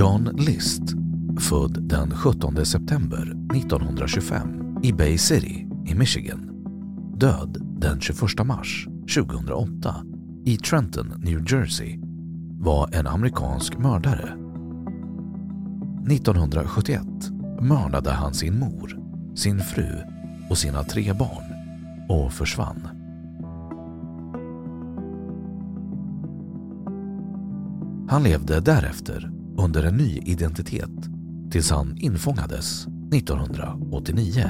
John List, född den 17 september 1925 i Bay City i Michigan. Död den 21 mars 2008 i Trenton, New Jersey, var en amerikansk mördare 1971 mördade han sin mor, sin fru och sina tre barn och försvann. Han levde därefter under en ny identitet tills han infångades 1989.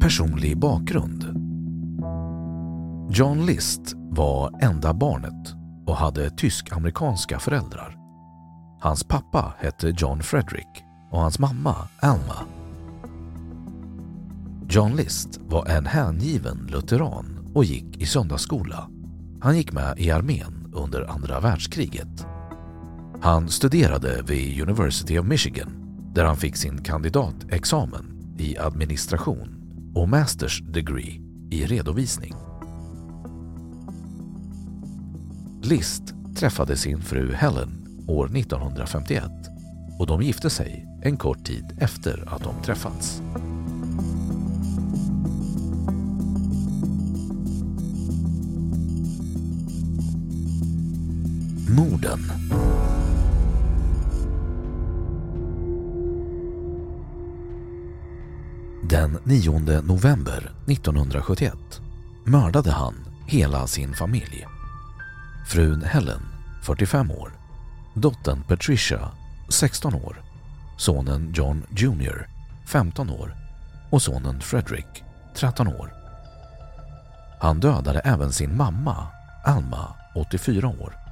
Personlig bakgrund John List var enda barnet och hade tysk-amerikanska föräldrar. Hans pappa hette John Frederick och hans mamma Alma. John List var en hängiven lutheran och gick i söndagsskola. Han gick med i armén under andra världskriget. Han studerade vid University of Michigan där han fick sin kandidatexamen i administration och masters degree i redovisning. List träffade sin fru Helen år 1951 och de gifte sig en kort tid efter att de träffats. Morden Den 9 november 1971 mördade han hela sin familj. Frun Helen, 45 år, dottern Patricia, 16 år, sonen John Jr, 15 år. Och sonen Frederick, 13 år. Han dödade även sin mamma, Alma, 84 år.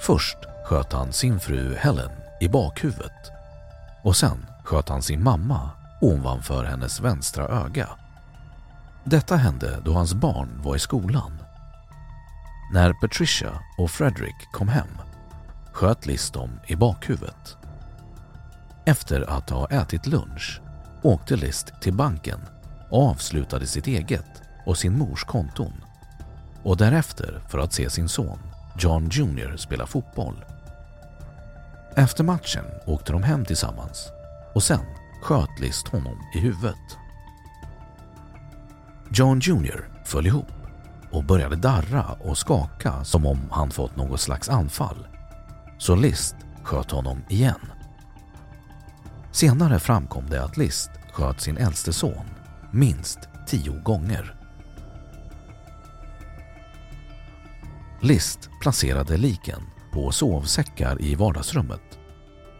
Först sköt han sin fru Helen i bakhuvudet och sen sköt han sin mamma ovanför hennes vänstra öga. Detta hände då hans barn var i skolan när Patricia och Frederick kom hem sköt Liz dem i bakhuvudet. Efter att ha ätit lunch åkte List till banken och avslutade sitt eget och sin mors konton och därefter för att se sin son John Jr spela fotboll. Efter matchen åkte de hem tillsammans och sen sköt List honom i huvudet. John Jr föll ihop och började darra och skaka som om han fått något slags anfall. Så List sköt honom igen. Senare framkom det att List sköt sin äldste son minst tio gånger. List placerade liken på sovsäckar i vardagsrummet.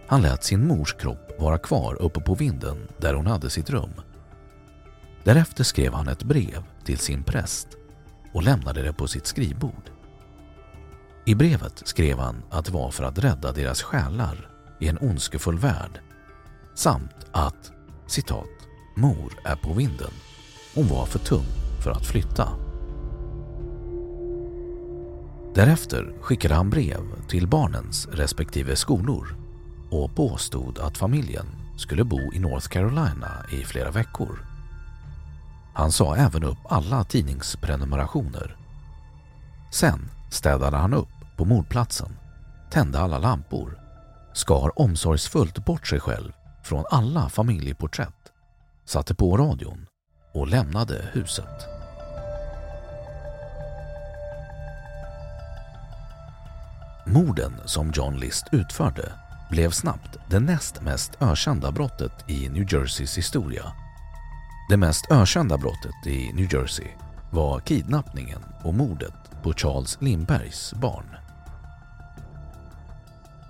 Han lät sin mors kropp vara kvar uppe på vinden där hon hade sitt rum. Därefter skrev han ett brev till sin präst och lämnade det på sitt skrivbord. I brevet skrev han att det var för att rädda deras själar i en ondskefull värld samt att citat, mor är på vinden. Hon var för tung för att flytta. Därefter skickade han brev till barnens respektive skolor och påstod att familjen skulle bo i North Carolina i flera veckor. Han sa även upp alla tidningsprenumerationer. Sen städade han upp på mordplatsen, tände alla lampor, skar omsorgsfullt bort sig själv från alla familjeporträtt, satte på radion och lämnade huset. Morden som John List utförde blev snabbt det näst mest ökända brottet i New Jerseys historia. Det mest ökända brottet i New Jersey var kidnappningen och mordet på Charles Lindbergs barn.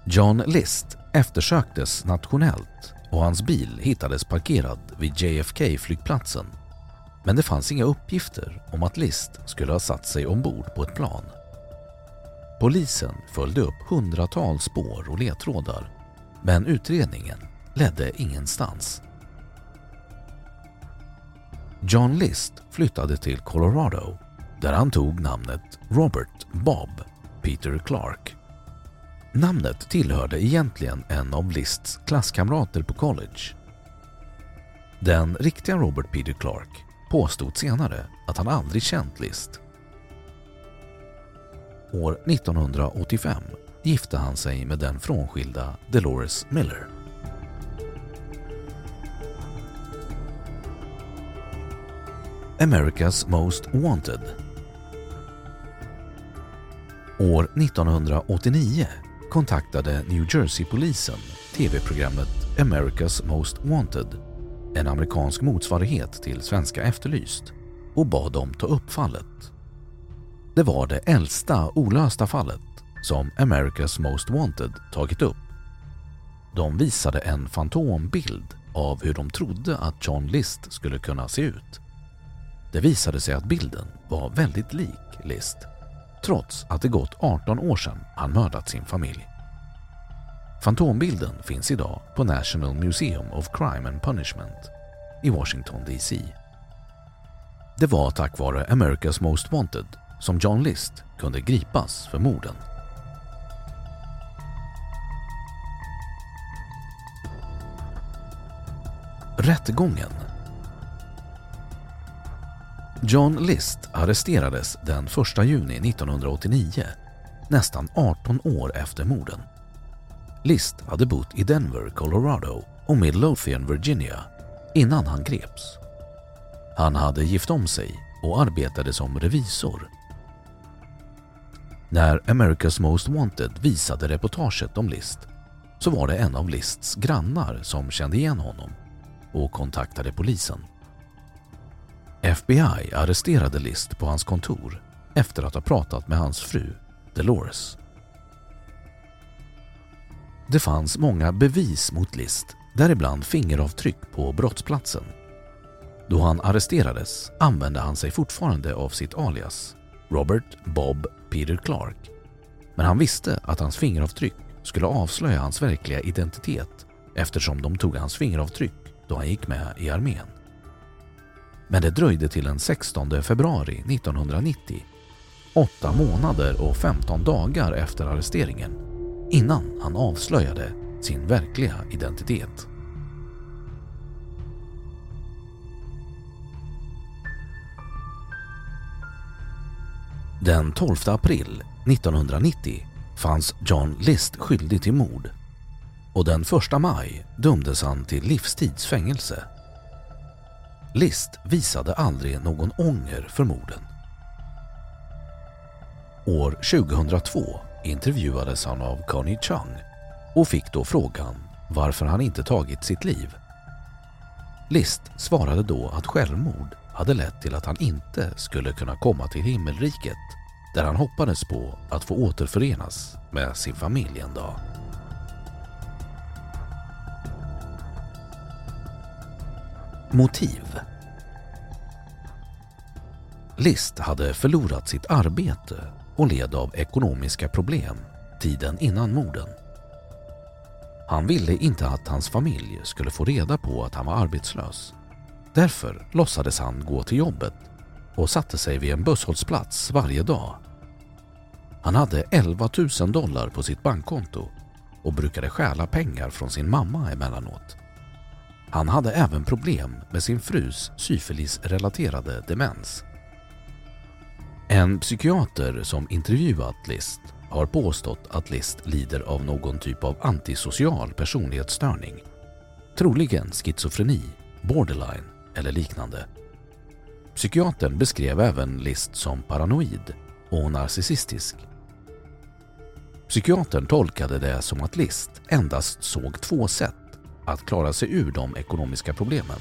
John List eftersöktes nationellt och hans bil hittades parkerad vid JFK-flygplatsen. Men det fanns inga uppgifter om att List skulle ha satt sig ombord på ett plan. Polisen följde upp hundratals spår och ledtrådar men utredningen ledde ingenstans. John List flyttade till Colorado där han tog namnet Robert Bob Peter Clark. Namnet tillhörde egentligen en av Lists klasskamrater på college. Den riktiga Robert Peter Clark påstod senare att han aldrig känt List. År 1985 gifte han sig med den frånskilda Dolores Miller. America's Most Wanted År 1989 kontaktade New Jersey-polisen tv-programmet America's Most Wanted, en amerikansk motsvarighet till Svenska Efterlyst, och bad dem ta upp fallet. Det var det äldsta olösta fallet som America's Most Wanted tagit upp. De visade en fantombild av hur de trodde att John List skulle kunna se ut. Det visade sig att bilden var väldigt lik List trots att det gått 18 år sedan han mördat sin familj. Fantombilden finns idag på National Museum of Crime and Punishment i Washington DC. Det var tack vare America's Most Wanted som John List kunde gripas för morden. Rättegången John List arresterades den 1 juni 1989, nästan 18 år efter morden. List hade bott i Denver, Colorado och Midlothian, Virginia innan han greps. Han hade gift om sig och arbetade som revisor. När America's Most Wanted visade reportaget om List så var det en av Lists grannar som kände igen honom och kontaktade polisen. FBI arresterade List på hans kontor efter att ha pratat med hans fru Dolores. Det fanns många bevis mot List, däribland fingeravtryck på brottsplatsen. Då han arresterades använde han sig fortfarande av sitt alias Robert Bob Peter Clark. Men han visste att hans fingeravtryck skulle avslöja hans verkliga identitet eftersom de tog hans fingeravtryck då han gick med i armén. Men det dröjde till den 16 februari 1990, åtta månader och 15 dagar efter arresteringen, innan han avslöjade sin verkliga identitet. Den 12 april 1990 fanns John List skyldig till mord och den 1 maj dömdes han till livstids fängelse. List visade aldrig någon ånger för morden. År 2002 intervjuades han av Connie Chung och fick då frågan varför han inte tagit sitt liv. List svarade då att självmord hade lett till att han inte skulle kunna komma till himmelriket där han hoppades på att få återförenas med sin familj en dag. Motiv List hade förlorat sitt arbete och led av ekonomiska problem tiden innan morden. Han ville inte att hans familj skulle få reda på att han var arbetslös. Därför låtsades han gå till jobbet och satte sig vid en busshållplats varje dag. Han hade 11 000 dollar på sitt bankkonto och brukade stjäla pengar från sin mamma emellanåt. Han hade även problem med sin frus syfilisrelaterade demens. En psykiater som intervjuat List har påstått att List lider av någon typ av antisocial personlighetsstörning. Troligen schizofreni, borderline eller liknande. Psykiatern beskrev även List som paranoid och narcissistisk. Psykiatern tolkade det som att List endast såg två sätt att klara sig ur de ekonomiska problemen.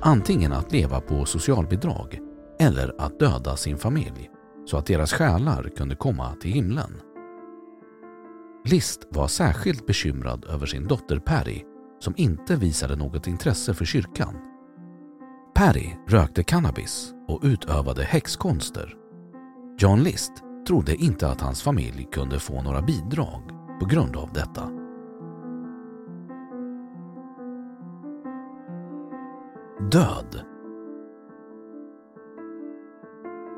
Antingen att leva på socialbidrag eller att döda sin familj så att deras själar kunde komma till himlen. List var särskilt bekymrad över sin dotter Perry som inte visade något intresse för kyrkan. Perry rökte cannabis och utövade häxkonster. John List trodde inte att hans familj kunde få några bidrag på grund av detta. Död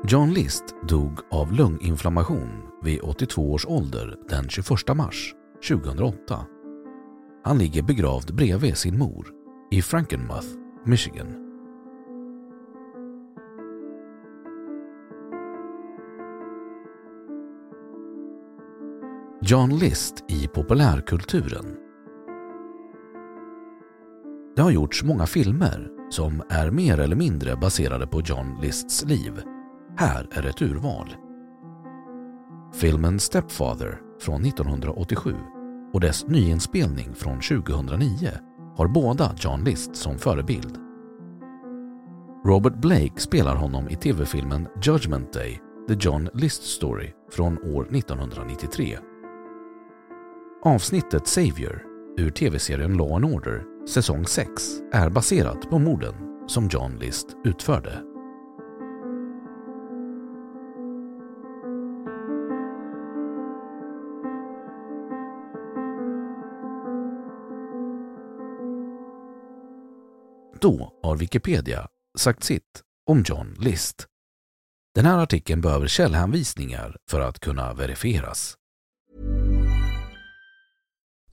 John List dog av lunginflammation vid 82 års ålder den 21 mars 2008. Han ligger begravd bredvid sin mor i Frankenmuth, Michigan. John List i populärkulturen Det har gjorts många filmer som är mer eller mindre baserade på John Lists liv här är ett urval. Filmen Stepfather från 1987 och dess nyinspelning från 2009 har båda John List som förebild. Robert Blake spelar honom i tv-filmen Judgment Day, The John List Story från år 1993. Avsnittet Savior ur tv-serien Law and Order säsong 6 är baserat på morden som John List utförde. Då har Wikipedia sagt sitt om John List. Den här artikeln behöver källhänvisningar för att kunna verifieras.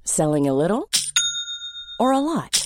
Selling a little or a lot?